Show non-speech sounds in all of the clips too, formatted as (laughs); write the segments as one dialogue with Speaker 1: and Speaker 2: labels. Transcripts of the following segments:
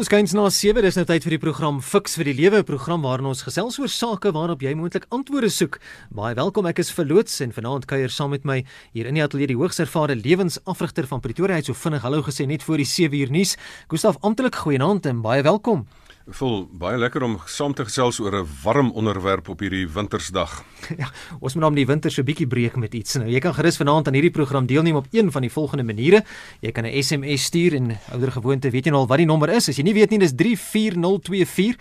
Speaker 1: Ons kyk na 7, dis nou tyd vir die program Fix vir die Lewe, 'n program waarin ons gesels oor sake waarop jy moontlik antwoorde soek. Baie welkom, ek is verloots en vanaand kuier saam met my hier in die ateljee die hoogs ervare lewensafrigter van Pretoria. Hy het so vinnig hallo gesê net voor die 7 uur nuus. Gustaf, amptelik goeienaand en baie welkom.
Speaker 2: Vol baie lekker om saam te gesels oor 'n warm onderwerp op hierdie wintersdag. (laughs)
Speaker 1: Ja, ons moet hom die winter so bietjie breek met iets. Nou, jy kan gerus vanaand aan hierdie program deelneem op een van die volgende maniere. Jy kan 'n SMS stuur en ouer gewoonte, weet jy nou al wat die nommer is? As jy nie weet nie, dis 34024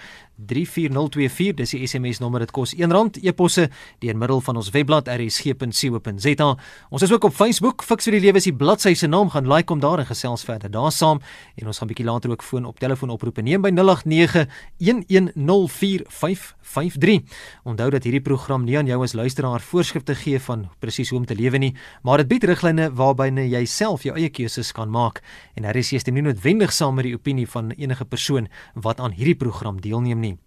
Speaker 1: 34024 dis die SMS nommer dit kos R1 e-posse deur middel van ons webblad rsg.co.za ons is ook op Facebook fiks vir die lewe is die bladsy se naam gaan like om daar en gesels verder daar saam en ons gaan bietjie later ook foon op telefoon oproepe neem by 089 1104553 onthou dat hierdie program nie aan jou as luisteraar voorskrifte gee van presies hoe om te lewe nie maar dit bied riglyne waarbyne jy self jou eie keuses kan maak. En RSG stem nie noodwendig saam met die opinie van enige persoon wat aan hierdie program deelneem nie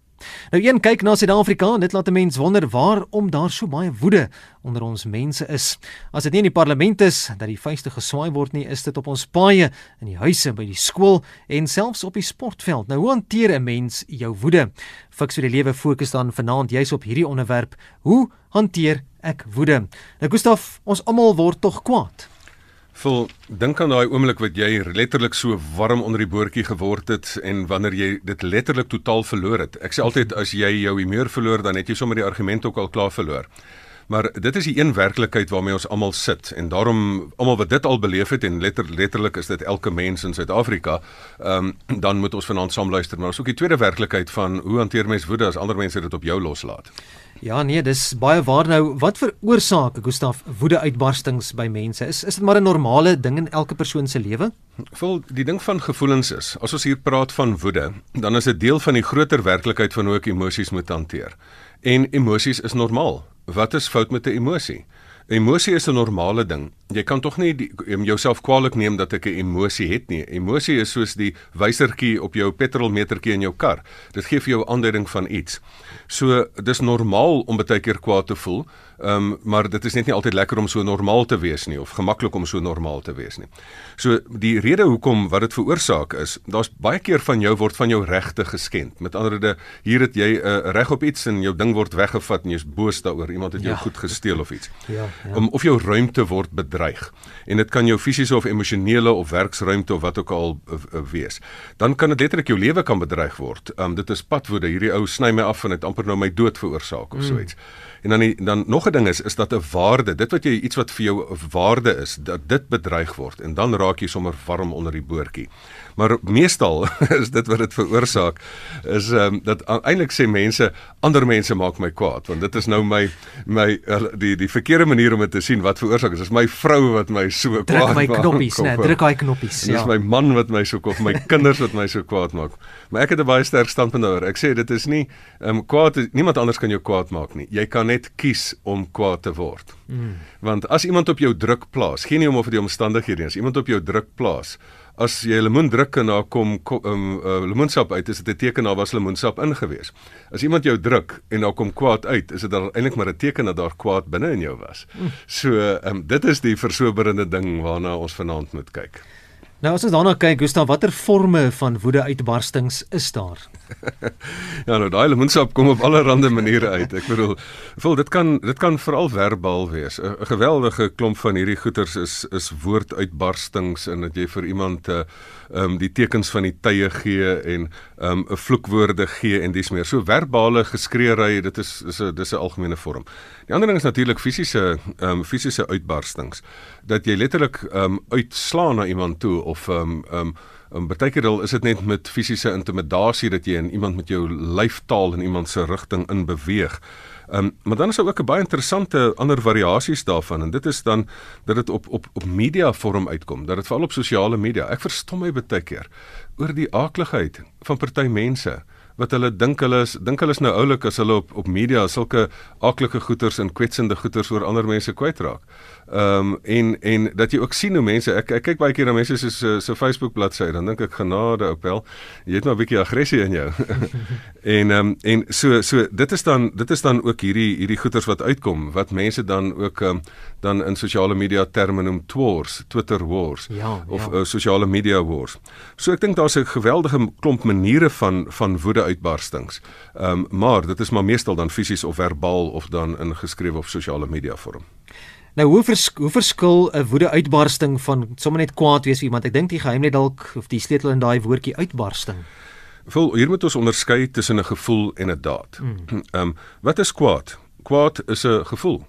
Speaker 1: Nou een kyk na Suid-Afrika en dit laat 'n mens wonder waarom daar so baie woede onder ons mense is. As dit nie in die parlement is dat die vuiste geswaai word nie, is dit op ons paaie, in die huise, by die skool en selfs op die sportveld. Nou hoe hanteer 'n mens jou woede? Fiks vir die lewe fokus dan vanaand juis op hierdie onderwerp. Hoe hanteer ek woede? Nou Gustaf, ons almal word tog kwaad.
Speaker 2: Vol dink aan daai oomblik wat jy letterlik so warm onder die boortjie geword het en wanneer jy dit letterlik totaal verloor het. Ek sê altyd as jy jou humeur verloor dan het jy sommer die argument ook al klaar verloor. Maar dit is die een werklikheid waarmee ons almal sit en daarom almal wat dit al beleef het en letter, letterlik is dit elke mens in Suid-Afrika, ehm um, dan moet ons vanaand saam luister. Maar ons ook die tweede werklikheid van hoe hanteer mens woede as ander mense dit op jou loslaat.
Speaker 1: Ja nee, dis baie waar nou. Wat veroorsaak Gustaf woede uitbarstings by mense? Is is dit maar 'n normale ding in elke persoon se lewe?
Speaker 2: Vol die ding van gevoelens is, as ons hier praat van woede, dan is dit deel van die groter werklikheid van hoe ek emosies moet hanteer. En emosies is normaal. Wat is fout met 'n emosie? Emosie is 'n normale ding. Jy kan tog nie jouself kwaliek neem dat ek 'n emosie het nie. Emosie is soos die wysertjie op jou petrolmetertjie in jou kar. Dit gee vir jou aanduiding van iets. So dis normaal om baie keer kwaad te voel. Um, maar dit is net nie altyd lekker om so normaal te wees nie of gemaklik om so normaal te wees nie. So die rede hoekom wat dit veroorsaak is, daar's baie keer van jou word van jou regte geskend. Met ander woorde, hier het jy 'n uh, reg op iets en jou ding word weggevat en jy's boos daaroor. Iemand het jou ja. goed gesteel of iets. Ja, ja. Um, of jou ruimte word bedreig. En dit kan jou fisiese of emosionele of werksruimte of wat ook al uh, uh, wees. Dan kan dit letterlik jou lewe kan bedreig word. Um, dit is padwoede. Hierdie ou sny my af en het amper nou my dood veroorsaak of mm. so iets. En dan die, dan nog 'n ding is is dat 'n waarde, dit wat jy iets wat vir jou 'n waarde is, dat dit bedreig word en dan raak jy sommer warm onder die boortjie. Maar meestal (laughs) is dit wat dit veroorsaak is ehm um, dat eintlik sê mense ander mense maak my kwaad want dit is nou my my die die verkeerde manier om dit te sien wat veroorsaak is. Dis my vrou wat my so
Speaker 1: kwaad maak. (laughs) Druk my knoppies, nee, druk hy knoppies.
Speaker 2: Dis ja. my man wat my so kwaad, my kinders wat my so kwaad maak. Maar ek het 'n baie sterk standpunt daaroor. Ek sê dit is nie ehm um, kwaad niemand anders kan jou kwaad maak nie. Jy kan net kies om kwaad te word. Mm. Want as iemand op jou druk plaas, geen nie om of die omstandighede is, iemand op jou druk plaas. As jy lemoen druk en daar kom um, uh, lemoensap uit, is dit 'n teken daar was lemoensap ingewees. As iemand jou druk en daar kom kwaad uit, is dit dan eintlik maar 'n teken dat daar kwaad binne in jou was. Mm. So, um, dit is die versoberende ding waarna ons vanaand moet kyk.
Speaker 1: Nou as ons daarna kyk, Gustav, watter forme van woedeuitbarstings is daar? (laughs)
Speaker 2: ja, nou daai lemoensap kom op allerlei maniere uit. Ek bedoel, voel dit kan dit kan veral verbaal wees. 'n Geweldige klomp van hierdie goeters is is woorduitbarstings en dat jy vir iemand uh, ehm um, die tekens van die tye gee en ehm um, 'n vloekwoorde gee en dis meer. So verbale geskreeery, dit is is 'n dis 'n algemene vorm. Die ander ding is natuurlik fisiese ehm um, fisiese uitbarstings dat jy letterlik ehm um, uitslaan na iemand toe of ehm um, ehm um, Um, Partykeer is dit net met fisiese intimidasie dat jy in iemand met jou lyftaal in iemand se rigting in beweeg. Ehm um, maar dan is daar ook 'n baie interessante ander variasies daarvan en dit is dan dat dit op op op media vorm uitkom, dat dit veral op sosiale media. Ek verstom my baie keer oor die aakligheid van party mense wat hulle dink hulle is dink hulle is nou oulik as hulle op op media sulke aaklike goeters en kwetsende goeters oor ander mense kwytraak. Ehm um, en en dat jy ook sien hoe mense ek ek kyk baie keer na mense se se so Facebook bladsy dan dink ek genade opel jy het maar 'n bietjie aggressie in jou. (laughs) en ehm um, en so so dit is dan dit is dan ook hierdie hierdie goeters wat uitkom wat mense dan ook ehm um, dan in sosiale media terme noem twors, Twitter wars ja, of ja. Uh, sosiale media wars. So ek dink daar's 'n geweldige klomp maniere van van woede uitbarstings. Ehm um, maar dit is maar meestal dan fisies of verbaal of dan in geskrewe of sosiale media vorm.
Speaker 1: Nou hoe vers, hoe verskil 'n woede uitbarsting van sommer net kwaad wees vir iemand? Ek dink die geheim lê dalk of die sleutel in daai woordjie uitbarsting.
Speaker 2: Vol hier moet ons onderskei tussen 'n gevoel en 'n daad. Hmm. (clears throat) Ehm mm. um, wat is kwaad? Kwaad is 'n gevoel.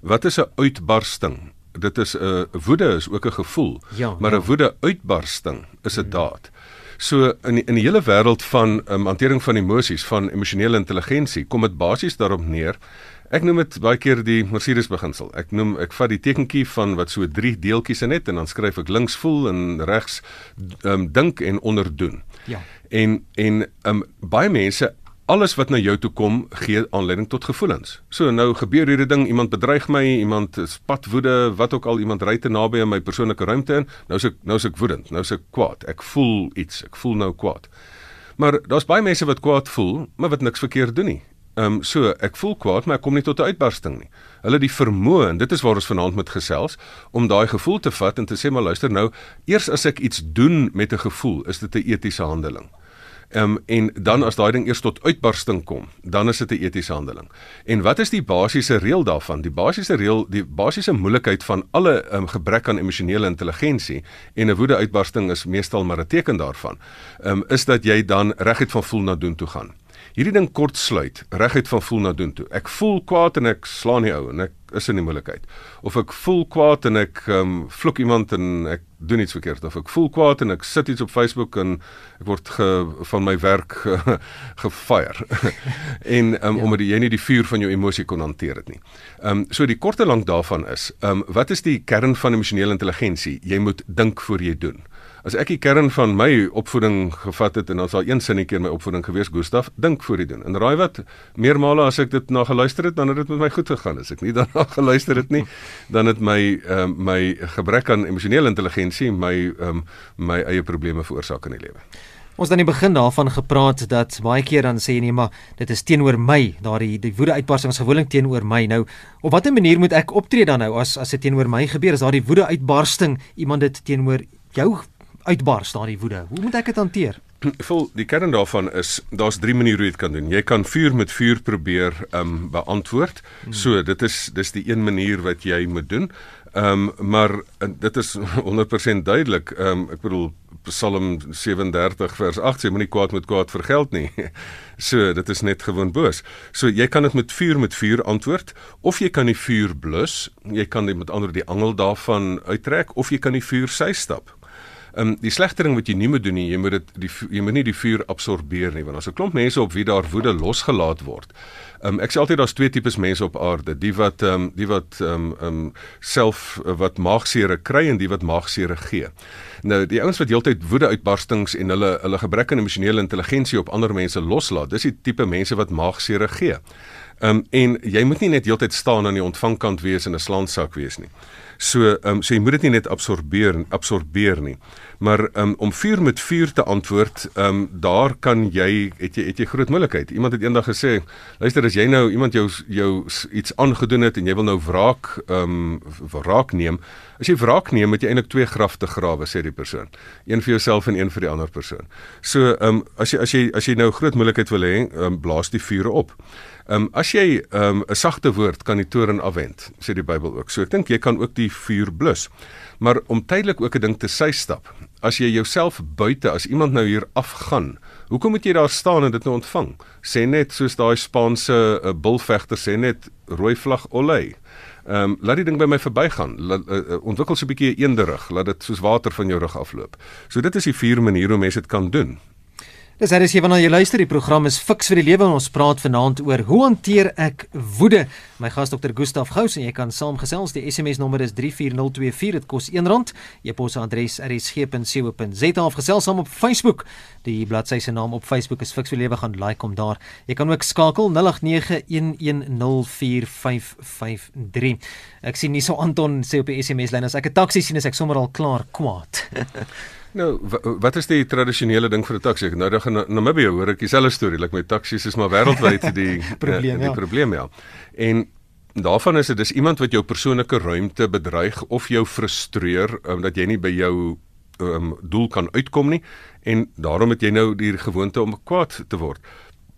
Speaker 2: Wat is 'n uitbarsting? Dit is 'n uh, woede is ook 'n gevoel, ja, maar 'n ja. woede uitbarsting is 'n mm. daad. So in die, in die hele wêreld van um, hantering van emosies, van emosionele intelligensie, kom dit basies daarop neer. Ek noem dit baie keer die Mercedes beginsel. Ek noem ek vat die tekentjie van wat so drie deeltjies in het en dan skryf ek links voel en regs um, dink en onderdoen. Ja. En en um, baie mense alles wat na jou toe kom gee aanleiding tot gevoelens. So nou gebeur hierdie ding, iemand bedreig my, iemand is padwoede, wat ook al iemand ry te naby aan my persoonlike ruimte in, nou is ek nou is ek woedend, nou is ek kwaad. Ek voel iets, ek voel nou kwaad. Maar daar's baie mense wat kwaad voel, maar wat niks verkeerd doen nie. Ehm um, so ek voel kwaad, maar ek kom nie tot 'n uitbarsting nie. Hulle die vermoë en dit is waar ons vanaand met gesels om daai gevoel te vat en te sê maar luister nou, eers as ek iets doen met 'n gevoel, is dit 'n etiese handeling. Ehm um, en dan as daai ding eers tot uitbarsting kom, dan is dit 'n etiese handeling. En wat is die basiese reël daarvan? Die basiese reël, die basiese moeilikheid van alle um, gebrek aan emosionele intelligensie en 'n woede-uitbarsting is meestal maar 'n teken daarvan. Ehm um, is dat jy dan reguit van voel na doen toe gaan hierdie ding kort sluit reguit van voel na doen toe. Ek voel kwaad en ek slaan die ou en ek is in die moeilikheid. Of ek voel kwaad en ek um, vloek iemand en ek doen iets verkeerd of ek voel kwaad en ek sit iets op Facebook en ek word ge, van my werk (laughs) gefire. (laughs) en um, ja. omdat jy nie die vuur van jou emosie kon hanteer het nie. Ehm um, so die korte lank daarvan is, ehm um, wat is die kern van emosionele intelligensie? Jy moet dink voor jy doen. As ek die kern van my opvoeding gevat het en ons al een sinnetjie in my opvoeding gewees, Gustaf, dink voor jy doen. En raai wat? Meermale as ek dit na geluister het, dan het dit met my goed gegaan. As ek nie (laughs) daarna geluister het nie, dan het my ehm uh, my gebrek aan emosionele intelligensie my ehm um, my eie probleme veroorsaak in die lewe.
Speaker 1: Ons dan in die begin daarvan gepraat dat baie keer dan sê jy nee maar dit is teenoor my daardie die woede uitbarstings gewoonlik teenoor my nou op watter manier moet ek optree dan nou as as dit teenoor my gebeur as daardie woede uitbarsting iemand dit teenoor jou uitbars daardie woede. Hoe moet ek dit hanteer? (clears throat)
Speaker 2: Vol die kern daarvan is daar's drie maniere hoe jy dit kan doen. Jy kan vuur met vuur probeer ehm um, beantwoord. Hmm. So dit is dis die een manier wat jy moet doen. Ehm um, maar dit is (laughs) 100% duidelik. Ehm um, ek bedoel Psalm 37 vers 8 sê moenie kwaad met kwaad vergeld nie. (laughs) So dit is net gewoon boos. So jy kan dit met vuur met vuur antwoord of jy kan die vuur blus. Jy kan dit met ander die angel daarvan uittrek of jy kan die vuur sy stap. Ehm um, die slegte ding wat jy nie moet doen nie, jy moet dit die jy moet nie die vuur absorbeer nie want as 'n klomp mense op wie daar woede losgelaat word. Ehm um, ek sê altyd daar's twee tipes mense op aarde, die wat ehm um, die wat ehm um, ehm um, self uh, wat maagsere kry en die wat maagsere gee. Nou die ouens wat heeltyd woede uitbarstings en hulle hulle gebrek aan emosionele intelligensie op ander mense loslaat, dis die tipe mense wat maagsere gee. Ehm um, en jy moet nie net heeltyd staan aan die ontvangkant wees en 'n slaansak wees nie. So ehm um, so jy moet dit nie net absorbeer absorbeer nie. Maar um, om vuur met vuur te antwoord, ehm um, daar kan jy het jy het jy groot moontlikheid. Iemand het eendag gesê, luister as jy nou iemand jou jou iets aangedoen het en jy wil nou wraak ehm um, wraak neem, as jy wraak neem, moet jy eintlik twee grafte grawe sê die persoon. Een vir jouself en een vir die ander persoon. So ehm um, as jy as jy as jy nou groot moontlikheid wil hê, um, blaas die vuur op. Ehm um, as jy ehm, 'n um, sagte woord kan die toren afwend, sê die Bybel ook. So ek dink jy kan ook die vuur blus. Maar om tydelik ook 'n ding te sy stap. As jy jouself buite as iemand nou hier afgaan, hoekom moet jy daar staan en dit nou ontvang? Sê net soos daai Spaanse uh, bulvegter sê net rooi vlag olay. Ehm um, laat die ding by my verbygaan. Uh, ontwikkel so 'n bietjie eenderig, laat dit soos water van jou rug afloop. So dit is die vier maniere hoe mense dit kan doen.
Speaker 1: Dis hier is jy wanneer jy luister die program is Fix vir die lewe en ons praat vanaand oor hoe hanteer ek woede. My gas dokter Gustaf Gous en jy kan saamgesels. Die SMS nommer is 34024. Dit kos R1. E-pos adres rsg.co.za of gesels saam op Facebook. Die bladsy se naam op Facebook is Fix vir die lewe gaan like hom daar. Jy kan ook skakel 0891104553. Ek sien nie so Anton sê op die SMS lyn as ek 'n taxi sien is ek sommer al klaar kwaad. (laughs)
Speaker 2: Nou, wat is die tradisionele ding vir 'n taxi? Nou dan in Namibië hoor ek dieselfde storie, like my taksies is maar wêreldwyd (laughs) die probleem, die ja. probleem ja. En daarvan is dit dis iemand wat jou persoonlike ruimte bedreig of jou frustreer omdat jy nie by jou um, doel kan uitkom nie en daarom het jy nou die gewoonte om kwaad te word.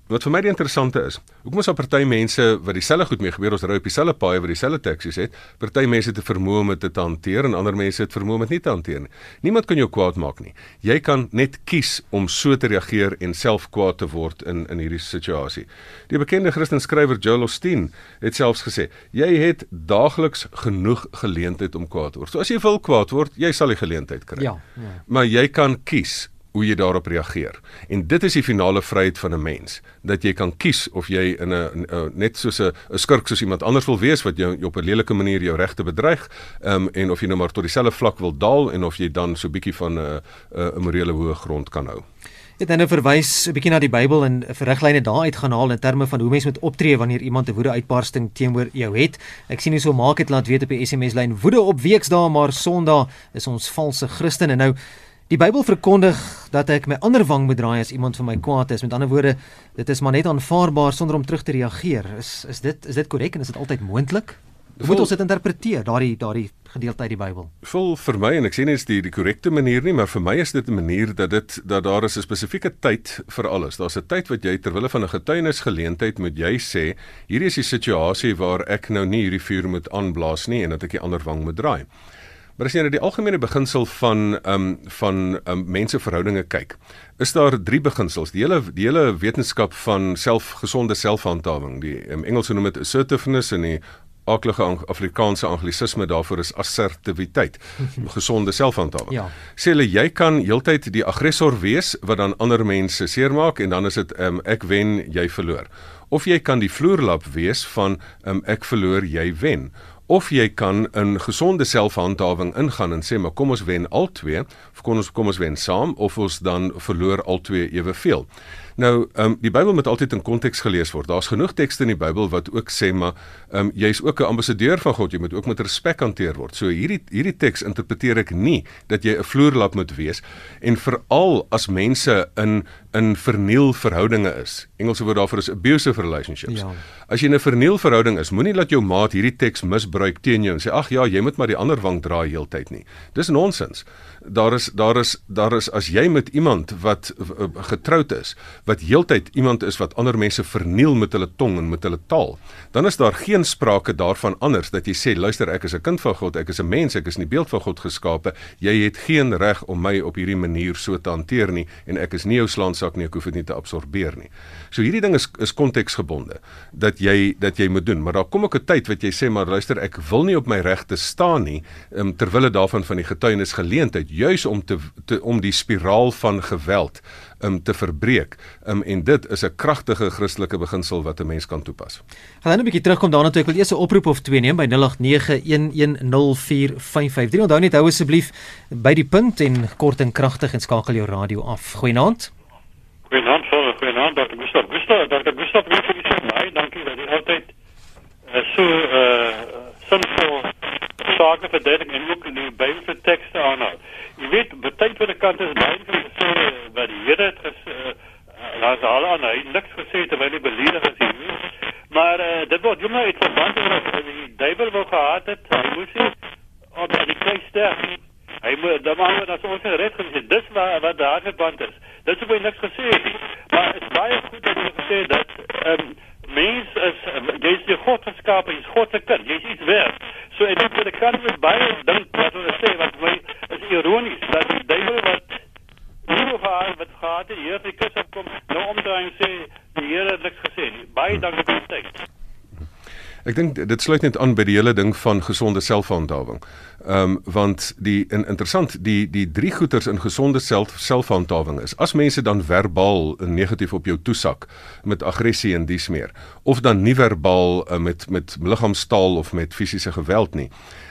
Speaker 2: Wat vir my die interessante is, hoekom is daar party mense wat dieselfde goed mee gebeur, ons ry op dieselfde paaie wat dieselfde taksies het, party mense het vermoë om dit te hanteer en ander mense het vermoë om dit nie te hanteer nie. Niemand kan jou kwaad maak nie. Jy kan net kies om so te reageer en self kwaad te word in in hierdie situasie. Die bekende Christen skrywer Joel Osteen het selfs gesê, jy het daagliks genoeg geleentheid om kwaad te word. So as jy wil kwaad word, jy sal die geleentheid kry.
Speaker 1: Ja, ja.
Speaker 2: Maar jy kan kies hoe jy daarop reageer. En dit is die finale vryheid van 'n mens, dat jy kan kies of jy in 'n net soos 'n skurk soos iemand anders wil wees wat jou op 'n lelike manier jou regte bedreig, ehm um, en of jy nou maar tot dieselfde vlak wil daal en of jy dan so bietjie van 'n 'n morele hoë grond kan hou.
Speaker 1: Dit dan nou verwys 'n bietjie na die Bybel en verriglyne daar uit gaan haal in terme van hoe mens moet optree wanneer iemand 'n woede uitbarsting teenoor jou het. Ek sien hier so maak dit laat weet op die SMS lyn woede op weksdae maar Sondag is ons valse Christen en nou Die Bybel verkondig dat ek my ander wang moet draai as iemand vir my kwaad is. Met ander woorde, dit is maar net aanvaarbaar sonder om terug te reageer. Is is dit is dit korrek en is dit altyd moontlik? Hoe moet ons dit interpreteer, daardie daardie gedeelte uit die Bybel?
Speaker 2: Vol vir my en ek sê nie dis die die korrekte manier nie, maar vir my is dit 'n manier dat dit dat daar is 'n spesifieke tyd vir alles. Daar's 'n tyd wat jy ter wille van 'n getuienisgeleentheid moet jy sê, hierdie is die situasie waar ek nou nie hierdie vuur moet aanblaas nie en dat ek die ander wang moet draai. Maar as jy na die algemene beginsel van ehm um, van um, menseverhoudinge kyk, is daar drie beginsels. Die hele die hele wetenskap van selfgesonde selfhandhawing, die um, Engelse noem dit assertiveness en die aklige Afrikaanse anglisisme daarvoor is assertiwiteit, (laughs) gesonde selfhandhawing. Ja. Sê hulle jy kan heeltyd die aggressor wees wat dan ander mense seermaak en dan is dit um, ek wen, jy verloor. Of jy kan die vloerlap wees van um, ek verloor, jy wen of jy kan in gesonde selfhandhawing ingaan en sê maar kom ons wen al twee of kom ons kom ons wen saam of ons dan verloor al twee eweveel. Nou, ehm um, die Bybel moet altyd in konteks gelees word. Daar's genoeg tekste in die Bybel wat ook sê maar ehm um, jy's ook 'n ambassadeur van God, jy moet ook met respek hanteer word. So hierdie hierdie teks interpreteer ek nie dat jy 'n vloerlap moet wees en veral as mense in in verniel verhoudinge is. Engelse woord daarvoor is abusive relationships. Ja. As jy in 'n verniel verhouding is, moenie laat jou maat hierdie teks misbruik teen jou en sê ag ja, jy moet maar die ander wang draai heeltyd nie. Dis nonsens. Daar is daar is daar is as jy met iemand wat getroud is wat heeltyd iemand is wat ander mense verniel met hulle tong en met hulle taal, dan is daar geen sprake daarvan anders dat jy sê luister ek is 'n kind van God, ek is 'n mens, ek is in die beeld van God geskape. Jy het geen reg om my op hierdie manier so te hanteer nie en ek is nie jou slaansak nie, ek hoef dit nie te absorbeer nie. So hierdie ding is is konteksgebonde dat jy dat jy moet doen, maar daar kom ook 'n tyd wat jy sê maar luister ek wil nie op my regte staan nie um, terwyl dit daarvan van die getuienis geleentheid juis om te, te om die spiraal van geweld um, te verbreek. Um, en dit is 'n kragtige Christelike beginsel wat 'n mens kan toepas.
Speaker 1: Gaan nou 'n bietjie terugkom daarna toe ek wil eers 'n oproep of twee neem by 0891104553. Onthou net hou asseblief by die punt en kort en kragtig en skakel jou radio af. Goeienaand.
Speaker 3: Goeienaand, goeienaand, Dr. Gustav. Gustav, Dr. Gustav, wie vir die my, dankie dat jy altyd uh, so uh sinvol sake verduidelik en ook in die Bybelse tekste aanhaal. Jy weet, baie van die kant is baie van die sê wat die Here het gesê, uh, laat al aan hy niks gesê terwyl hy beledig is hier. Maar uh, dit word jy nou iets verband met die duiwel wou gehad het, hy moes hy op die kruis sterf. Hy moet dan maar dat ons gered gesê. Dis wat wat daar verband is. Het hy niks gesê nie. Maar dit is baie goed dat jy gesê dat ehm um, mens is jy's die God geskaap, jy's God se kind, jy's iets werd. So ek dink dat kan met baie dink wat hulle sê wat my is ironies dat die duiwel wat nie gehad wat gehad het hier die kus opkom nou omdraai en sê die Here het niks gesê nie. Baie dankie vir die tyd.
Speaker 2: Ek dink dit sluit net aan by die hele ding van gesonde selfhandhawing. Ehm um, want die in, interessant die die drie goeters in gesonde self selfhandhawing is as mense dan verbaal negatief op jou toesak met aggressie en dies meer of dan nie verbaal uh, met met liggaamstaal of met fisiese geweld nie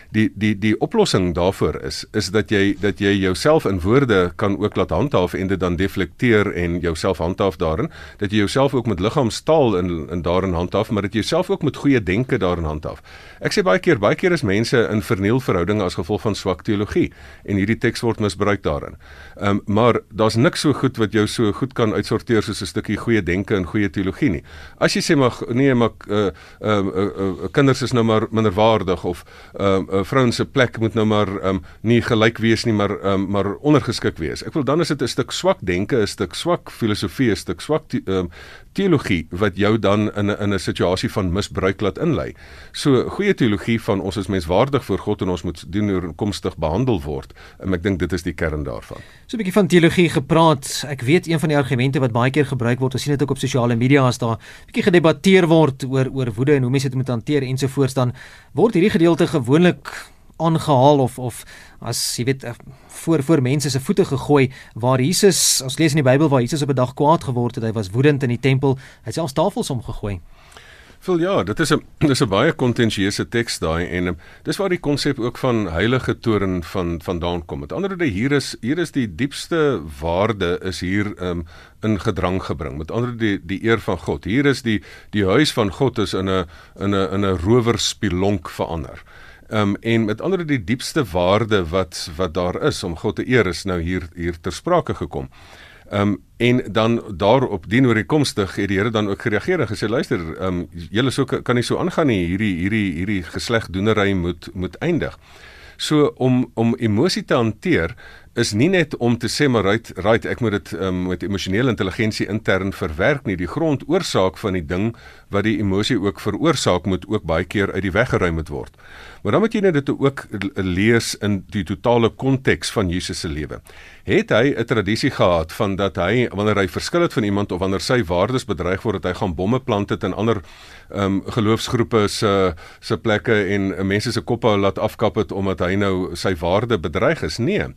Speaker 2: die die die oplossing daarvoor is is dat jy dat jy jouself in woorde kan ook laat handhaaf en dit dan deflekteer en jouself handhaaf daarin dat jy jouself ook met liggaamstaal in in daarin handhaaf maar dat jy jouself ook met goeie denke daarin handhaaf. Ek sê baie keer baie keer is mense in verniel verhoudinge as gevolg van swak teologie en hierdie teks word misbruik daarin. Ehm um, maar daar's niks so goed wat jou so goed kan uitsorteer soos 'n stukkie goeie denke en goeie teologie nie. As jy sê maar nee maar uh, uh, uh, uh, kinders is nou maar minderwaardig of ehm uh, uh, vrouens se plek moet nou maar um, nie gelyk wees nie, maar um, maar ondergeskik wees. Ek wil dan is dit 'n stuk swak denke, 'n stuk swak filosofie, 'n stuk swak um, teologie wat jou dan in 'n in 'n situasie van misbruik laat inlei. So goeie teologie van ons is menswaardig voor God en ons moet doen oorkomstig behandel word. En ek dink dit is die kern daarvan.
Speaker 1: So 'n bietjie van teologie gepraat. Ek weet een van die argumente wat baie keer gebruik word, ons sien dit ook op sosiale media as daar bietjie gedebatteer word oor oor woede en hoe mense dit moet hanteer ensovoorts dan word hierdie gedeelte gewoonlik aangehaal of of as jy weet eh, voor voor mense se voete gegooi waar Jesus ons lees in die Bybel waar Jesus op 'n dag kwaad geword het hy was woedend in die tempel hy het selfs tafels omgegooi
Speaker 2: Vol ja, dit is 'n (clears throat) dis 'n baie kontensieuse teks daai en um, dis waar die konsep ook van heilige toren van vandaan kom. Met ander woorde hier is hier is die diepste waarde is hier um, in gedrang gebring. Met ander woorde die die eer van God. Hier is die die huis van God is in 'n in 'n in 'n rowerspilonk verander. Ehm um, en met ander die diepste waarde wat wat daar is om God te eer is nou hier hier ter sprake gekom. Ehm um, en dan daarop dien ooreenkomstig het die Here dan ook gereageer en gesê luister, ehm um, julle so kan nie so aangaan nie. Hierdie hierdie hierdie geslegdoenery moet moet eindig. So om om emosie te hanteer is nie net om te sê maar right, right ek moet dit um, met emosionele intelligensie intern verwerk nie. Die grondoorsaak van die ding wat die emosie ook veroorsaak moet ook baie keer uit die weg geruim moet word. Maar dan moet jy net dit ook lees in die totale konteks van Jesus se lewe. Het hy 'n tradisie gehad van dat hy wanneer hy verskil het van iemand of wanneer sy waardes bedreig word dat hy gaan bomme plant het in ander um, geloofsgroepe se se plekke en mense se koppe laat afkap het omdat hy nou sy waarde bedreig is? Nee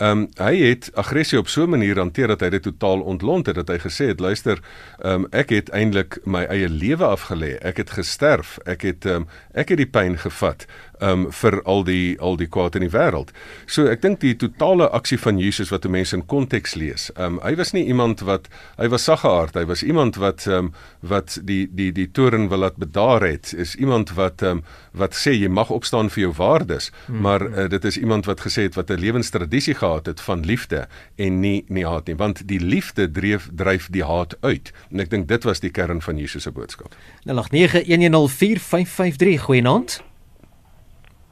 Speaker 2: Ehm um, hy het aggressie op so 'n manier hanteer dat hy dit totaal ontlont het dat hy gesê het luister ehm um, ek het eintlik my eie lewe afgelê. Ek het gesterf. Ek het ehm um, ek het die pyn gevat um vir al die al die kwaad in die wêreld. So ek dink die totale aksie van Jesus wat 'n mens in konteks lees. Um hy was nie iemand wat hy was saggeaard, hy was iemand wat um wat die die die toren wil laat bedaar het. Is iemand wat um wat sê jy mag opstaan vir jou waardes, hmm. maar uh, dit is iemand wat gesê het wat 'n lewenstradisie gehad het van liefde en nie nie haat nie, want die liefde dryf dryf die haat uit. En ek dink dit was die kern van Jesus se boodskap.
Speaker 1: 0891104553 goeienaand.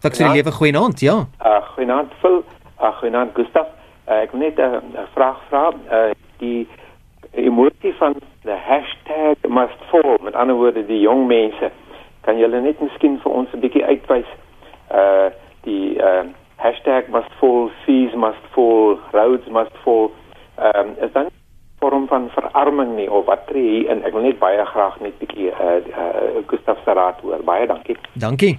Speaker 1: Ek sê lewe goeienaand, ja.
Speaker 4: Uh goeienaand Phil, uh goeienaand Gustaf. Uh, ek wil net 'n uh, vraag vra. Uh die emosie van die hashtag must fall met ander woorde die jong mense. Kan julle net miskien vir ons 'n bietjie uitwys uh die uh hashtag must fall, fees must fall, roads must fall. Ehm um, is dan vorm van verarming nie of wat tree en ek wil net baie graag net 'n bietjie uh, uh Gustaf se raad hoor. Baie dankie.
Speaker 1: Dankie.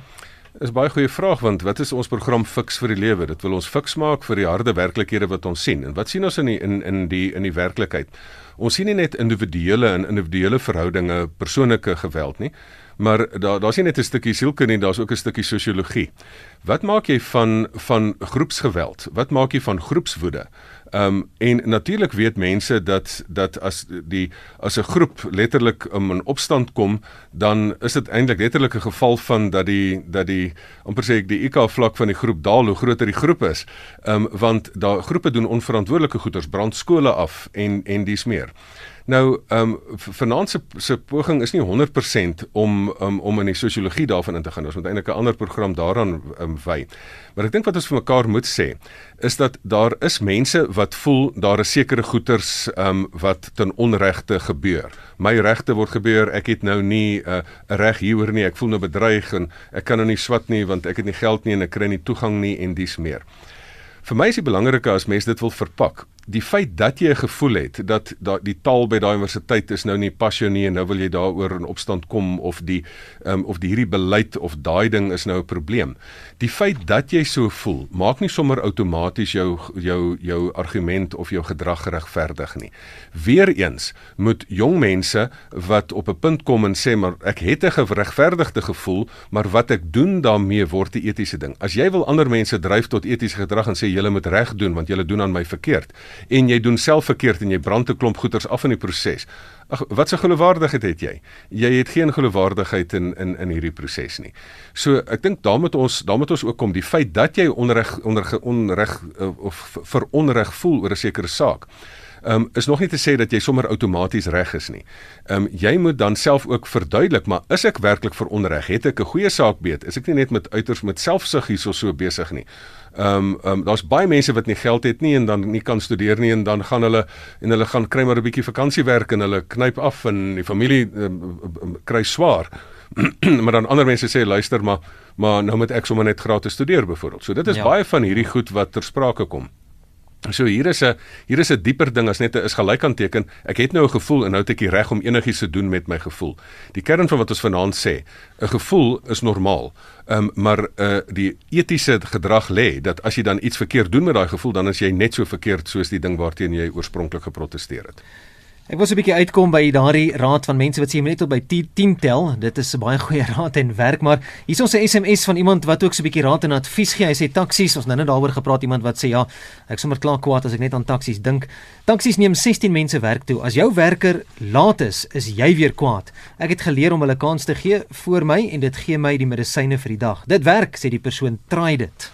Speaker 2: Is baie goeie vraag want wat is ons program fiks vir die lewe? Dit wil ons fiks maak vir die harde werklikhede wat ons sien. En wat sien ons in die, in in die in die werklikheid? Ons sien nie net individuele en individuele verhoudinge, persoonlike geweld nie, maar daar daar's nie net 'n stukkie sielkunde nie, daar's ook 'n stukkie sosiologie. Wat maak jy van van groepsgeweld? Wat maak jy van groepswoede? Ehm um, en natuurlik weet mense dat dat as die as 'n groep letterlik um, in opstand kom, dan is dit eintlik letterlik 'n geval van dat die dat die amper sê ek die IQ vlak van die groep daal hoe groter die groep is. Ehm um, want daai groepe doen onverantwoordelike goeders, brand skole af en en dis meer. Nou, ehm um, vanaand se se poging is nie 100% om um, om in die sosiologie daarvan in te gaan. Ons moet eintlik 'n ander program daaraan um, wy. Maar ek dink wat ons vir mekaar moet sê is dat daar is mense wat voel daar is sekere goeters ehm um, wat ten onregte gebeur. My regte word gebeur. Ek het nou nie 'n uh, reg hieroor nie. Ek voel nou bedreig en ek kan nou nie swat nie want ek het nie geld nie en ek kry nie toegang nie en dis meer. Vir my is dit belangriker as mense dit wil verpak die feit dat jy 'n gevoel het dat dat die taal by daai universiteit is nou nie pas jou nie en nou wil jy daaroor in opstand kom of die um, of die hierdie beleid of daai ding is nou 'n probleem. Die feit dat jy so voel, maak nie sommer outomaties jou jou jou argument of jou gedrag regverdig nie. Weereens moet jong mense wat op 'n punt kom en sê maar ek het 'n geregverdigde gevoel, maar wat ek doen daarmee word 'n etiese ding. As jy wil ander mense dryf tot etiese gedrag en sê julle moet reg doen want julle doen aan my verkeerd en jy doen self verkeerd en jy brand 'n klomp goeders af in die proses. Ag wat 'n geloofwaardigheid het jy? Jy het geen geloofwaardigheid in in in hierdie proses nie. So ek dink daarmee moet ons daarmee moet ons ook kom die feit dat jy onreg onder onreg uh, of veronreg voel oor 'n sekere saak um, is nog nie te sê dat jy sommer outomaties reg is nie. Ehm um, jy moet dan self ook verduidelik, maar is ek werklik veronreg? Het ek 'n goeie saak beet? Is ek nie net met uiters met selfsug hierso so besig nie? Ehm um, ehm um, daar's baie mense wat nie geld het nie en dan nie kan studeer nie en dan gaan hulle en hulle gaan kry maar 'n bietjie vakansiewerk en hulle knyp af en die familie um, um, kry swaar. (clears throat) maar dan ander mense sê luister maar maar nou moet ek sommer net gratis studeer byvoorbeeld. So dit is ja. baie van hierdie goed wat ter sprake kom. So hier is 'n hier is 'n dieper ding as net 'n is gelyk aan teken. Ek het nou 'n gevoel en nou het ek die reg om enigiets te doen met my gevoel. Die kern van wat ons vanaand sê, 'n gevoel is normaal. Ehm um, maar uh die etiese gedrag lê dat as jy dan iets verkeerd doen met daai gevoel, dan is jy net so verkeerd soos die ding waarteen jy oorspronklik geprotesteer het.
Speaker 1: Ek was 'n bietjie uitkom by daardie raad van mense wat sê jy moet net tot by 10 tel. Dit is 'n baie goeie (laughs) raad en werk, maar hier is ons 'n SMS van iemand wat ook so 'n bietjie raad en advies gee. Hy sê taksies, ons nou net daaroor gepraat iemand wat sê ja, ek sommer klaar kwaad as ek net aan taksies dink. Taksies neem 16 mense werk toe. As jou werker laat is, is jy weer kwaad. Ek het geleer om hulle kans te gee vir my en dit gee my die medisyne vir die dag. Dit werk, sê die persoon, try dit.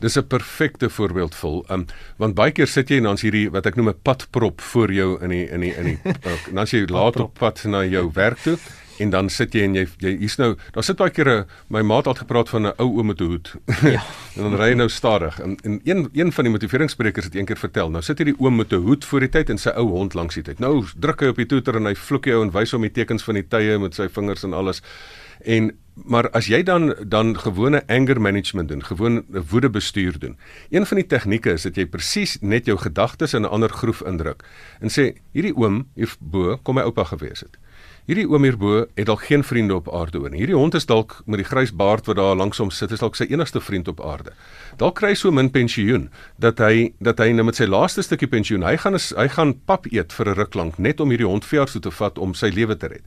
Speaker 2: Dis 'n perfekte voorbeeld vol. Um want baie keer sit jy en dan's hierdie wat ek noem 'n padprop voor jou in die in die in die (laughs) uh, dan as jy laat op pad na jou werk toe en dan sit jy en jy jy hier's nou daar sit baie keer 'n my maat het gepraat van 'n ou oom met 'n hoed. Ja. (laughs) en dan ry hy nou stadig en en een een van die motiveringssprekers het eendag vertel. Nou sit hierdie oom met 'n hoed voor die tyd en sy ou hond langs die tyd. Nou druk hy op die toeter en hy vloek jou en wys hom die tekens van die tye met sy vingers en alles. En maar as jy dan dan gewone anger management doen, gewoon woede bestuur doen. Een van die tegnieke is dat jy presies net jou gedagtes in 'n ander groef indruk en sê hierdie oom hierbo kom my oupa gewees het. Hierdie oom hierbo het dalk geen vriende op aarde oor nie. Hierdie hond is dalk met die grys baard wat daar langs hom sit, is dalk sy enigste vriend op aarde. Dalk kry hy so min pensioen dat hy dat hy nou met sy laaste stukkie pensioen, hy gaan hy gaan pap eet vir 'n ruk lank net om hierdie hond veers toe te vat om sy lewe te red.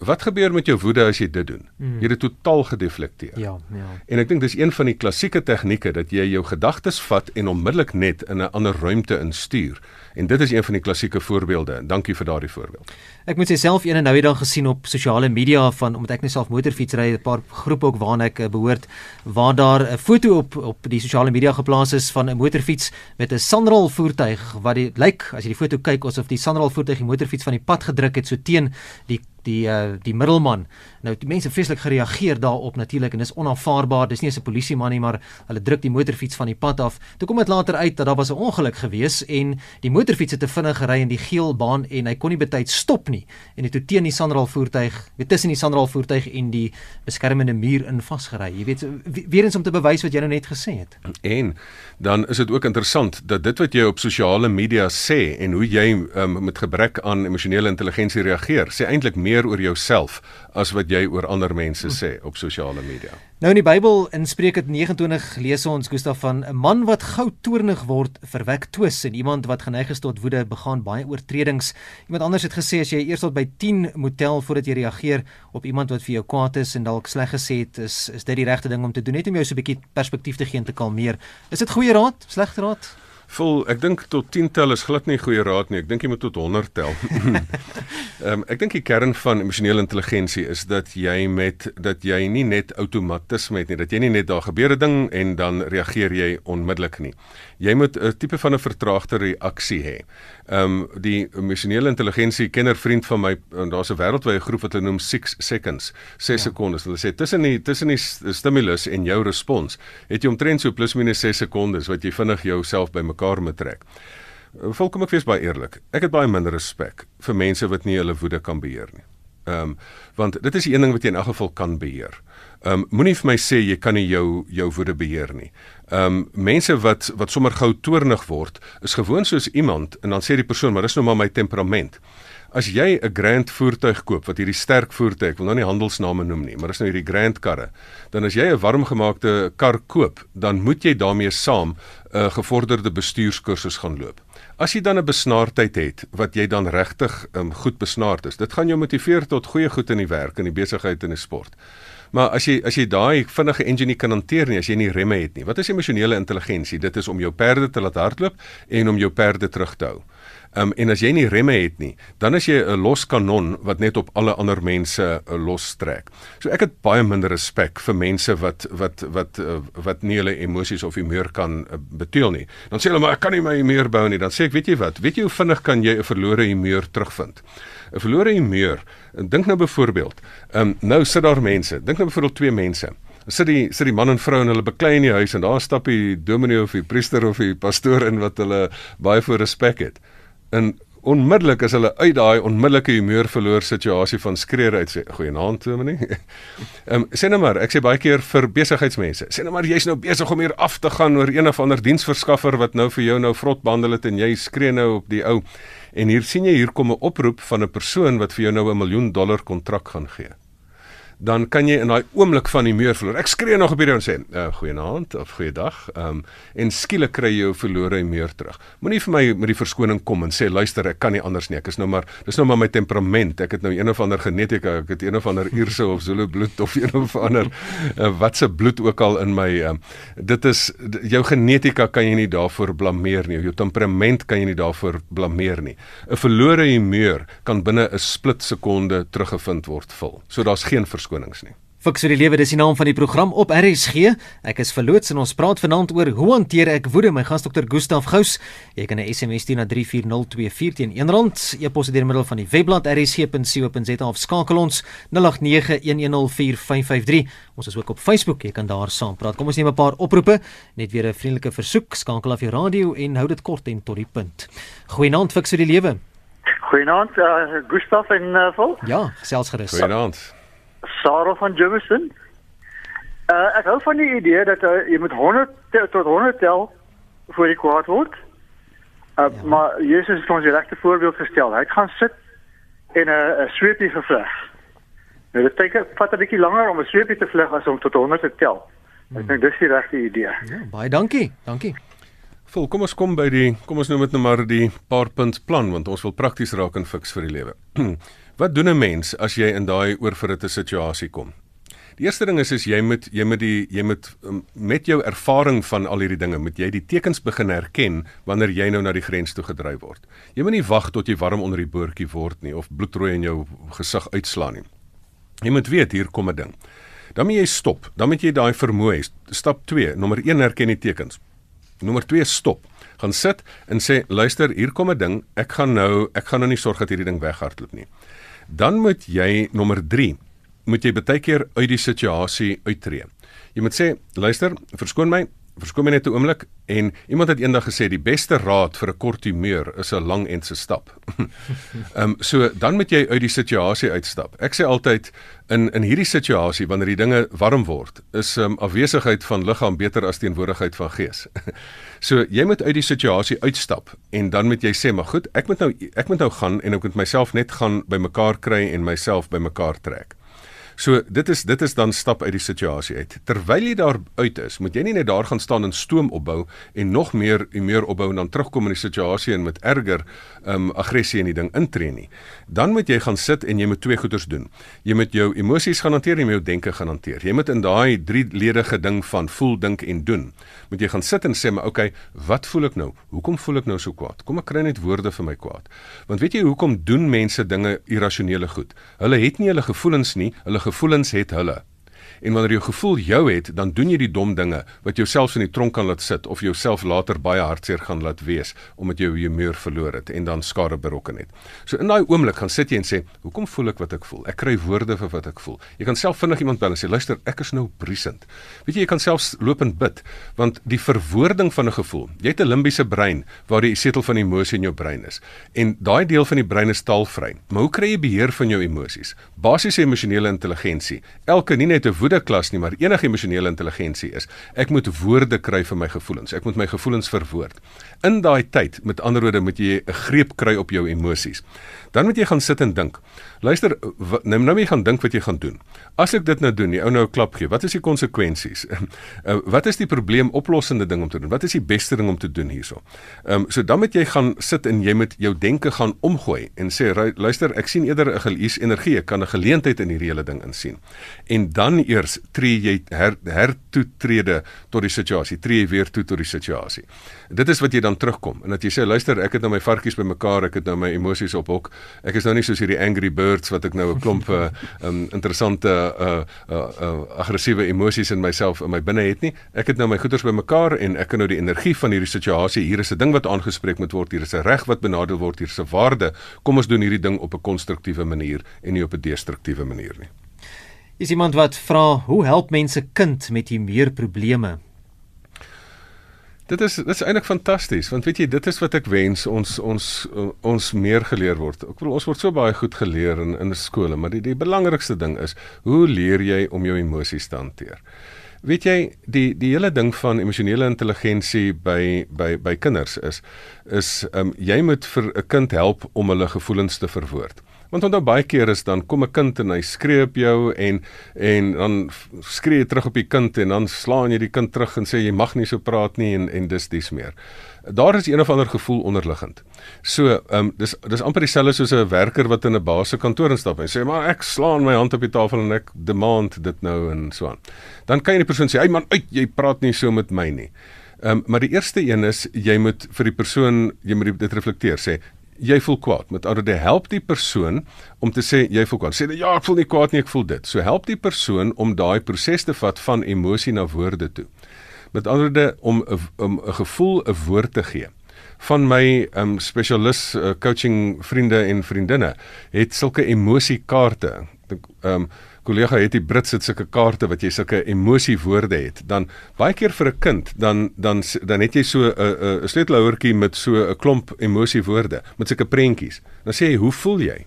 Speaker 2: Wat gebeur met jou woede as jy dit doen? Mm. Jy het totaal gedeflekteer.
Speaker 1: Ja, ja.
Speaker 2: En ek dink dis een van die klassieke tegnieke dat jy jou gedagtes vat en onmiddellik net in 'n ander ruimte instuur. En dit is een van die klassieke voorbeelde. Dankie vir daardie voorbeeld.
Speaker 1: Ek moet sê self een en nou eendag gesien op sosiale media van omdat ek net self motorfiets ry, 'n paar groepe ook waarna ek uh, behoort, waar daar 'n foto op op die sosiale media geplaas is van 'n motorfiets met 'n Sanral voertuig wat dit lyk as jy die foto kyk asof die Sanral voertuig die motorfiets van die pad gedruk het so teen die die uh, die middelman. Nou die mense vreeslik gereageer daarop natuurlik en dis onaanvaarbaar. Dis nie eens 'n polisieman nie, maar hulle druk die motorfiets van die pad af. Toe kom dit later uit dat daar was 'n ongeluk gewees en die motorfiets het te vinnig gery in die geel baan en hy kon nie betyds stop nie en het toe teen die Sanral voertuig, weet tussen die Sanral voertuig en die beskermende muur in vasgery. Jy weet weer eens om te bewys wat jy nou net gesê het.
Speaker 2: En dan is dit ook interessant dat dit wat jy op sosiale media sê en hoe jy um, met gebrek aan emosionele intelligensie reageer, sê eintlik meer oor jouself as wat jy oor ander mense hm. sê op sosiale media.
Speaker 1: Nou in die Bybel in Spreuke 29 lees ons Gustaf van 'n man wat gou toornig word verwek twis en iemand wat geneig is tot woede begaan baie oortredings. Iemand anders het gesê as jy eers tot by 10 moet tel voordat jy reageer op iemand wat vir jou kwaad is en dalk sleg gesê het, is is dit die regte ding om te doen net om jou so 'n bietjie perspektief te gee en te kalmeer. Is dit goeie raad? Slegte raad?
Speaker 2: Vol, ek dink tot 10 tel is glad nie goeie raad nie. Ek dink jy moet tot 100 tel. (laughs) Ehm um, ek dink die kern van emosionele intelligensie is dat jy met dat jy nie net outomatisme het nie, dat jy nie net daar gebeur 'n ding en dan reageer jy onmiddellik nie. Jy moet 'n tipe van 'n vertraagde reaksie hê. Ehm um, die emosionele intelligensie kenner vriend van my, daar's 'n wêreldwye groep wat hulle noem 6 seconds, 6 ja. sekondes. Hulle sê tussen die tussen die stimulus en jou respons, het jy omtrent so plus minus 6 sekondes wat jy vinnig jouself bymekaar moet trek. Volkom ek wees baie eerlik. Ek het baie minder respek vir mense wat nie hulle woede kan beheer nie. Ehm um, want dit is die een ding wat jy in elk geval kan beheer. Ehm um, moenie vir my sê jy kan nie jou jou woede beheer nie. Ehm um, mense wat wat sommer gou toornig word, is gewoon soos iemand en dan sê die persoon, maar dis nou maar my temperament. As jy 'n grand voertuig koop wat hierdie sterk voertuig, ek wil nou nie handelsname noem nie, maar is nou hierdie grand karre, dan as jy 'n warmgemaakte kar koop, dan moet jy daarmee saam 'n uh, gevorderde bestuurskursus gaan loop. As jy dan 'n besnaardheid het wat jy dan regtig um, goed besnaard is, dit gaan jou motiveer tot goeie goed in die werk en die besigheid en die sport. Maar as jy as jy daai vinnige engine kan hanteer nie as jy nie remme het nie. Wat is emosionele intelligensie? Dit is om jou perde te laat hardloop en om jou perde terug te hou. Um en as jy nie remme het nie, dan is jy 'n los kanon wat net op alle ander mense uh, los trek. So ek het baie minder respek vir mense wat wat wat uh, wat nie hulle emosies of humeur kan uh, beteël nie. Dan sê hulle maar ek kan nie my humeur bou nie. Dan sê ek, weet jy wat? Weet jy hoe vinnig kan jy 'n verlore humeur terugvind? 'n Verlore humeur. Dink nou byvoorbeeld, um nou sit daar mense. Dink nou byvoorbeeld twee mense sit die sit die man en vrou en hulle beklei in die huis en daar stap die dominee of die priester of die pastoor in wat hulle baie voor respek het en onmiddellik as hulle uit daai onmiddellike humeur verloor situasie van skreeu uit sê goeienaand dominee. (laughs) Ehm um, sê nou maar, ek sê baie keer vir besigheidsmense. Sê nou maar jy's nou besig om hier af te gaan oor een of ander diensverskaffer wat nou vir jou nou vrot behandel het en jy skree nou op die ou. En hier sien jy hier kom 'n oproep van 'n persoon wat vir jou nou 'n miljoen dollar kontrak gaan gee dan kan jy in daai oomblik van die muur verloor. Ek skree nog op hierdie en sê, uh, "Goeienaand of goeiedag." Ehm um, en skielik kry jy jou verlore muur terug. Moenie vir my met die verskoning kom en sê, "Luister, ek kan nie anders nie. Ek is nou maar dis nou maar my temperament. Ek het nou een of ander genetika, ek het een of ander Ierse of Zulu bloed of een of ander uh, wat se bloed ook al in my um, dit is jou genetika kan jy nie daarvoor blameer nie. Jou temperament kan jy nie daarvoor blameer nie. 'n Verlore humeur kan binne 'n split sekonde teruggevind word vul. So daar's geen verskoning verskonings nie.
Speaker 1: Fiks vir die lewe dis die naam van die program op RSG. Ek is verloots en ons praat vanaand oor hoe hanteer ek woede my gas dokter Gustaf Gous. Jy kan 'n SMS stuur na 34024 teen R1. E-pos deur middel van die webblad rsg.co.za of skakel ons 0891104553. Ons is ook op Facebook. Jy kan daar saam praat. Kom ons neem 'n paar oproepe. Net weer 'n vriendelike versoek. Skakel af jou radio en hou dit kort en tot die punt. Goeienaand Fiks vir die lewe.
Speaker 5: Goeienaand uh, Gustaf en uh, Vol.
Speaker 1: Ja, gesels gerus.
Speaker 2: Goeienaand.
Speaker 5: Sarah van Jameson. Uh ek hou van die idee dat uh, jy moet 100 tot 100 tel voor jy kwaad word. Uh ja. maar Jesus het ons die regte voorbeeld gestel. Hy gaan sit en 'n uh, sweepie gevleg. Nou dit teken vat 'n bietjie langer om 'n sweepie te vleg as om tot 100 te tel. Hmm. Ek dink dis die regte idee.
Speaker 1: Ja, baie dankie. Dankie.
Speaker 2: Vol, kom ons kom by die kom ons noem dit nou maar die paar punt plan want ons wil prakties raak en fiks vir die lewe. (clears throat) Wat doen 'n mens as jy in daai oorverhitte situasie kom? Die eerste ding is is jy moet jy moet die jy moet um, met jou ervaring van al hierdie dinge moet jy die tekens begin herken wanneer jy nou na die grens toe gedryf word. Jy moet nie wag tot jy warm onder die boortjie word nie of bloedrooi in jou gesig uitslaan nie. Jy moet weet hier kom 'n ding. Dan moet jy stop. Dan moet jy daai vermoë hê. Stap 2. Nommer 1 herken die tekens. Nommer 2 stop. Gaan sit en sê luister, hier kom 'n ding. Ek gaan nou ek gaan nou nie sorg dat hierdie ding weghardloop nie dan moet jy nommer 3 moet jy baie keer uit die situasie uittreë. Jy moet sê, luister, verskoon my, verskoon my net 'n oomblik en iemand het eendag gesê die beste raad vir 'n kort humeur is 'n lang en se stap. (laughs) Ehm um, so dan moet jy uit die situasie uitstap. Ek sê altyd in in hierdie situasie wanneer die dinge warm word, is ehm um, afwesigheid van liggaam beter as teenwoordigheid van gees. (laughs) So jy moet uit die situasie uitstap en dan moet jy sê maar goed, ek moet nou ek moet nou gaan en ek moet myself net gaan bymekaar kry en myself bymekaar trek. So dit is dit is dan stap uit die situasie uit. Terwyl jy daar uit is, moet jy nie net daar gaan staan en stoom opbou en nog meer en meer opbou en dan terugkom in die situasie en met erger um aggressie in die ding intree nie. Dan moet jy gaan sit en jy moet twee goeders doen. Jy moet jou emosies gaan hanteer en jou denke gaan hanteer. Jy moet in daai drie ledige ding van voel, dink en doen, moet jy gaan sit en sê maar okay, wat voel ek nou? Hoekom voel ek nou so kwaad? Kom ek kry net woorde vir my kwaad. Want weet jy hoekom doen mense dinge irrasionele goed? Hulle het nie hulle gevoelens nie, hulle gevoelens het hulle. En wanneer jou gevoel jou het, dan doen jy die dom dinge wat jouself in die tronk kan laat sit of jouself later baie hartseer gaan laat wees omdat jy jou humeur verloor het en dan skade berokken het. So in daai oomblik gaan sit jy en sê, "Hoekom voel ek wat ek voel? Ek kry woorde vir wat ek voel." Jy kan self vinnig iemand bel en sê, "Luister, ek is nou briesend." Weet jy, jy kan selfs loop en bid want die verwoording van 'n gevoel. Jy het 'n limbiese brein waar die setel van emosie in jou brein is. En daai deel van die brein is taalvry. Maar hoe kry jy beheer van jou emosies? Basiese emosionele intelligensie. Elke nie net 'n woede klas nie, maar enige emosionele intelligensie is. Ek moet woorde kry vir my gevoelens. Ek moet my gevoelens verwoord. In daai tyd, met ander woorde, moet jy 'n greep kry op jou emosies. Dan moet jy gaan sit en dink. Luister, nou nou moet jy gaan dink wat jy gaan doen. As ek dit nou doen, die ou nou 'n klap gee, wat is die konsekwensies? uh, (laughs) wat is die probleem oplossende ding om te doen? Wat is die beste ding om te doen hierso? Ehm um, so dan moet jy gaan sit en jy moet jou denke gaan omgooi en sê luister, ek sien eerder 'n gelees energie, ek kan 'n geleentheid in hierdie hele ding insien. En dan eers eers tree jy her, hertoetrede tot die situasie, tree jy weer toe tot die situasie. Dit is wat jy dan terugkom en dat jy sê luister, ek het nou my varkies bymekaar, ek het nou my emosies op hok. Ek is nou nie soos hierdie angry birds wat ek nou 'n klomp uh, um, interessante uh, uh, uh, aggressiewe emosies in myself in my binne het nie. Ek het nou my goeders bymekaar en ek kan nou die energie van hierdie situasie, hier is 'n ding wat aangespreek moet word, hier is 'n reg wat benadeel word, hier is 'n waarde. Kom ons doen hierdie ding op 'n konstruktiewe manier en nie op 'n destruktiewe manier nie.
Speaker 1: Is iemand wat vra hoe help mense kind met hier meer probleme?
Speaker 2: Dit is dit is eintlik fantasties want weet jy dit is wat ek wens ons ons ons meer geleer word. Ek bedoel ons word so baie goed geleer in in skole, maar die die belangrikste ding is hoe leer jy om jou emosies te hanteer? Weet jy die die hele ding van emosionele intelligensie by by by kinders is is ehm um, jy moet vir 'n kind help om hulle gevoelens te verwoord. Want onthou baie keer is dan kom 'n kind en hy skree op jou en en dan skree jy terug op die kind en dan slaan jy die kind terug en sê jy mag nie so praat nie en en dis dis meer. Daar is een of ander gevoel onderliggend. So, ehm um, dis dis amper dieselfde soos 'n werker wat in 'n baas se kantoor instap en sê maar ek slaan my hand op die tafel en ek demand dit nou en so aan. Dan kan jy die persoon sê, "Ey man, uit, jy praat nie so met my nie." Ehm um, maar die eerste een is jy moet vir die persoon jy moet dit reflekteer sê jy voel kwaad. Met ander woorde, help die persoon om te sê jy voel kwaad. Sê ja, ek voel nie kwaad nie, ek voel dit. So help die persoon om daai proses te vat van emosie na woorde toe. Met ander woorde om om 'n gevoel 'n woord te gee. Van my um spesialis uh, coaching vriende en vriendinne het sulke emosiekaarte. Um kollega het die Brits het sulke kaarte wat jy sulke emosie woorde het, dan baie keer vir 'n kind, dan dan dan het jy so 'n 'n sleutelhouertjie met so 'n klomp emosie woorde met sulke prentjies. Dan sê jy, "Hoe voel jy?"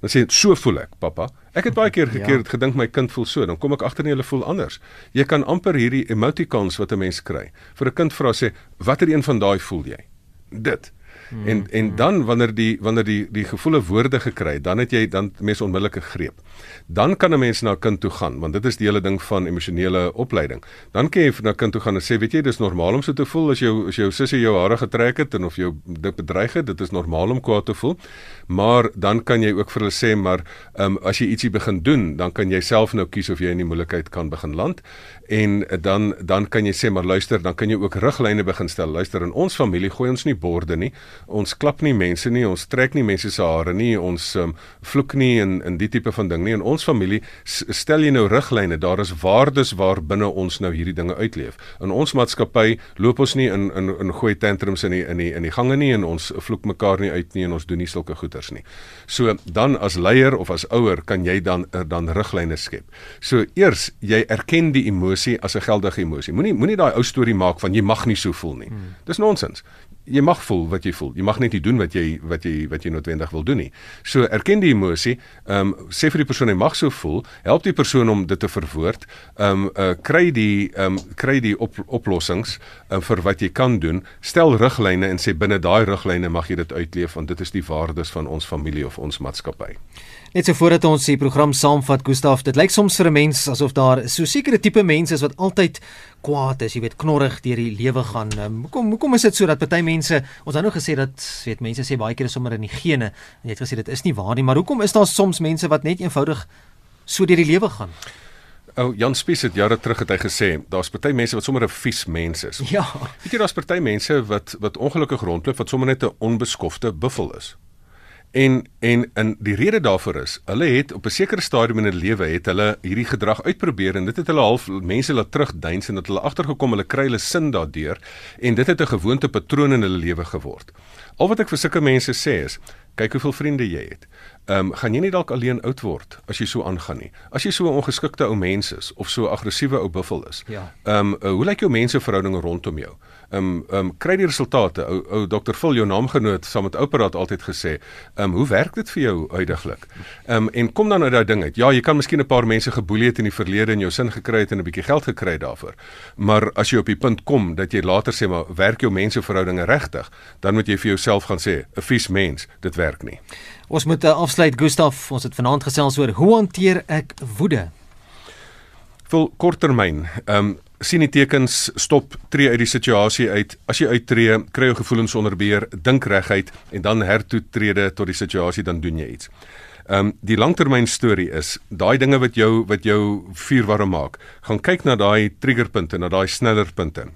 Speaker 2: Dan sê jy, "So voel ek, pappa." Ek het baie keer gekeer ja. gedink my kind voel so, dan kom ek agter nie hulle voel anders. Jy kan amper hierdie emoticons wat 'n mens kry. Vir 'n kind vra sê, "Watter een van daai voel jy?" Dit. Hmm. En en dan wanneer die wanneer die die gevoelde woorde gekry dan het jy dan mense onmiddellike greep dan kan 'n mens na 'n kind toe gaan want dit is die hele ding van emosionele opleiding. Dan kan jy na 'n kind toe gaan en sê, weet jy, dis normaal om so te voel as jou as jou sussie jou hare getrek het en of jou dit bedreig het, dit is normaal om kwaad te voel. Maar dan kan jy ook vir hulle sê, maar ehm um, as jy ietsie begin doen, dan kan jy self nou kies of jy in die moeilikheid kan begin land en dan dan kan jy sê maar luister, dan kan jy ook riglyne begin stel. Luister, in ons familie gooi ons nie borde nie. Ons klap nie mense nie, ons trek nie mense se hare nie, ons um, vloek nie en in die tipe van ding nie. In ons familie stel jy nou riglyne. Daar is waardes waar binne ons nou hierdie dinge uitleef. In ons maatskappy loop ons nie in in in gooi tantrums in die in die in die gange nie en ons vloek mekaar nie uit nie en ons doen nie sulke goeters nie. So dan as leier of as ouer kan jy dan er dan riglyne skep. So eers jy erken die emosie as 'n geldige emosie. Moenie moenie daai ou storie maak van jy mag nie so voel nie. Hmm. Dis nonsens jy mag voel wat jy voel. Jy mag net nie doen wat jy wat jy wat jy noodwendig wil doen nie. So erken die emosie. Ehm um, sê vir die persoon hy mag so voel. Help die persoon om dit te verwoord. Ehm um, uh, kry die ehm um, kry die op, oplossings um, vir wat jy kan doen. Stel riglyne en sê binne daai riglyne mag jy dit uitleef want dit is die waardes van ons familie of ons maatskappy.
Speaker 1: Net so voordat ons die program saamvat, Gustaf, dit lyk soms vir 'n mens asof daar so sekere tipe mense is wat altyd kwaad is, jy weet, knorrig deur die lewe gaan. Um, hoekom hoekom is dit so dat party mense, ons het nou gesê dat weet mense sê baie keer is sommer in die gene en jy het gesê dit is nie waar nie, maar hoekom is daar soms mense wat net eenvoudig so deur die lewe gaan?
Speaker 2: Ou Jan Spies het jare terug het hy gesê, daar's party mense wat sommer 'n vies mens is.
Speaker 1: Ja.
Speaker 2: Weet jy daar's party mense wat wat ongelukkig rondloop wat sommer net 'n onbeskofte buffel is. En en en die rede daarvoor is, hulle het op 'n sekere stadium in hulle lewe het hulle hierdie gedrag uitprobeer en dit het hulle half mense laat terugduins en dat hulle agtergekom hulle kry hulle sin daardeur en dit het 'n gewoonte patroon in hulle lewe geword. Al wat ek vir sulke mense sê is, kyk hoeveel vriende jy het. Ehm um, gaan jy nie dalk alleen oud word as jy so aangaan nie. As jy so 'n ongeskikte ou mens is of so 'n aggressiewe ou buffel is.
Speaker 1: Ja.
Speaker 2: Ehm um, hoe lyk jou menseverhoudinge rondom jou? Ehm um, ehm um, kry die resultate. Ou ou Dr. Phil jou naamgenoot saam met Ouperaat altyd gesê, ehm um, hoe werk dit vir jou uitdaglik? Ehm um, en kom dan uit daai ding uit. Ja, jy kan miskien 'n paar mense geboelie het in die verlede en jou sin gekry het en 'n bietjie geld gekry daarvoor. Maar as jy op die punt kom dat jy later sê maar werk jou menseverhoudinge regtig, dan moet jy vir jouself gaan sê, 'n vies mens, dit werk nie.
Speaker 1: Ons moet uh, afsluit Gustaf, ons het vanaand gesels oor hoe hanteer ek woede?
Speaker 2: Vol korttermyn. Ehm um, sien die tekens, stop, tree uit die situasie uit. As jy uittreë, kry jou gevoelens onder beheer, dink reguit en dan hertoetrede tot die situasie dan doen jy iets. Ehm um, die langtermyn storie is daai dinge wat jou wat jou vuurwarm maak. Gaan kyk na daai triggerpunte, na daai sneller punte.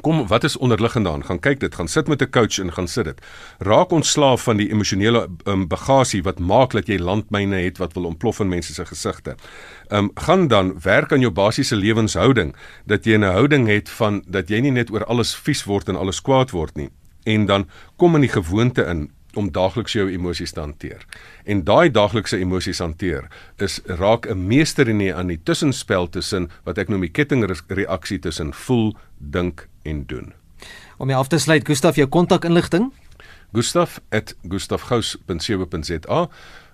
Speaker 2: Kom, wat is onderliggend daan? Gaan kyk dit, gaan sit met 'n coach en gaan sit dit. Raak ontslaaf van die emosionele um, bagasie wat maak dat jy landmyne het wat wil ontplof in mense se gesigte. Ehm um, gaan dan werk aan jou basiese lewenshouding dat jy 'n houding het van dat jy nie net oor alles vies word en alles kwaad word nie. En dan kom in die gewoonte in om daagliks jou emosies te hanteer. En daai daaglikse emosies hanteer is raak 'n meester in die aan die tussenspel tussen wat ek noem die kettingreaksie tussen voel, dink en doen.
Speaker 1: Om jy af te sluit, Gustaf, jou kontakinligting?
Speaker 2: gustaf@gustafgous.co.za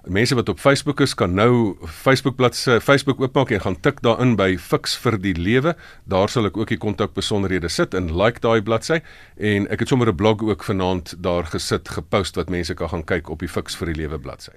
Speaker 2: Mense wat op Facebook is kan nou Facebook bladsy Facebook oopmaak en gaan tik daarin by Fix vir die lewe. Daar sal ek ook die kontakbesonderhede sit en like daai bladsy en ek het sommer 'n blog ook vanaand daar gesit gepost wat mense kan gaan kyk op die Fix vir die lewe bladsy.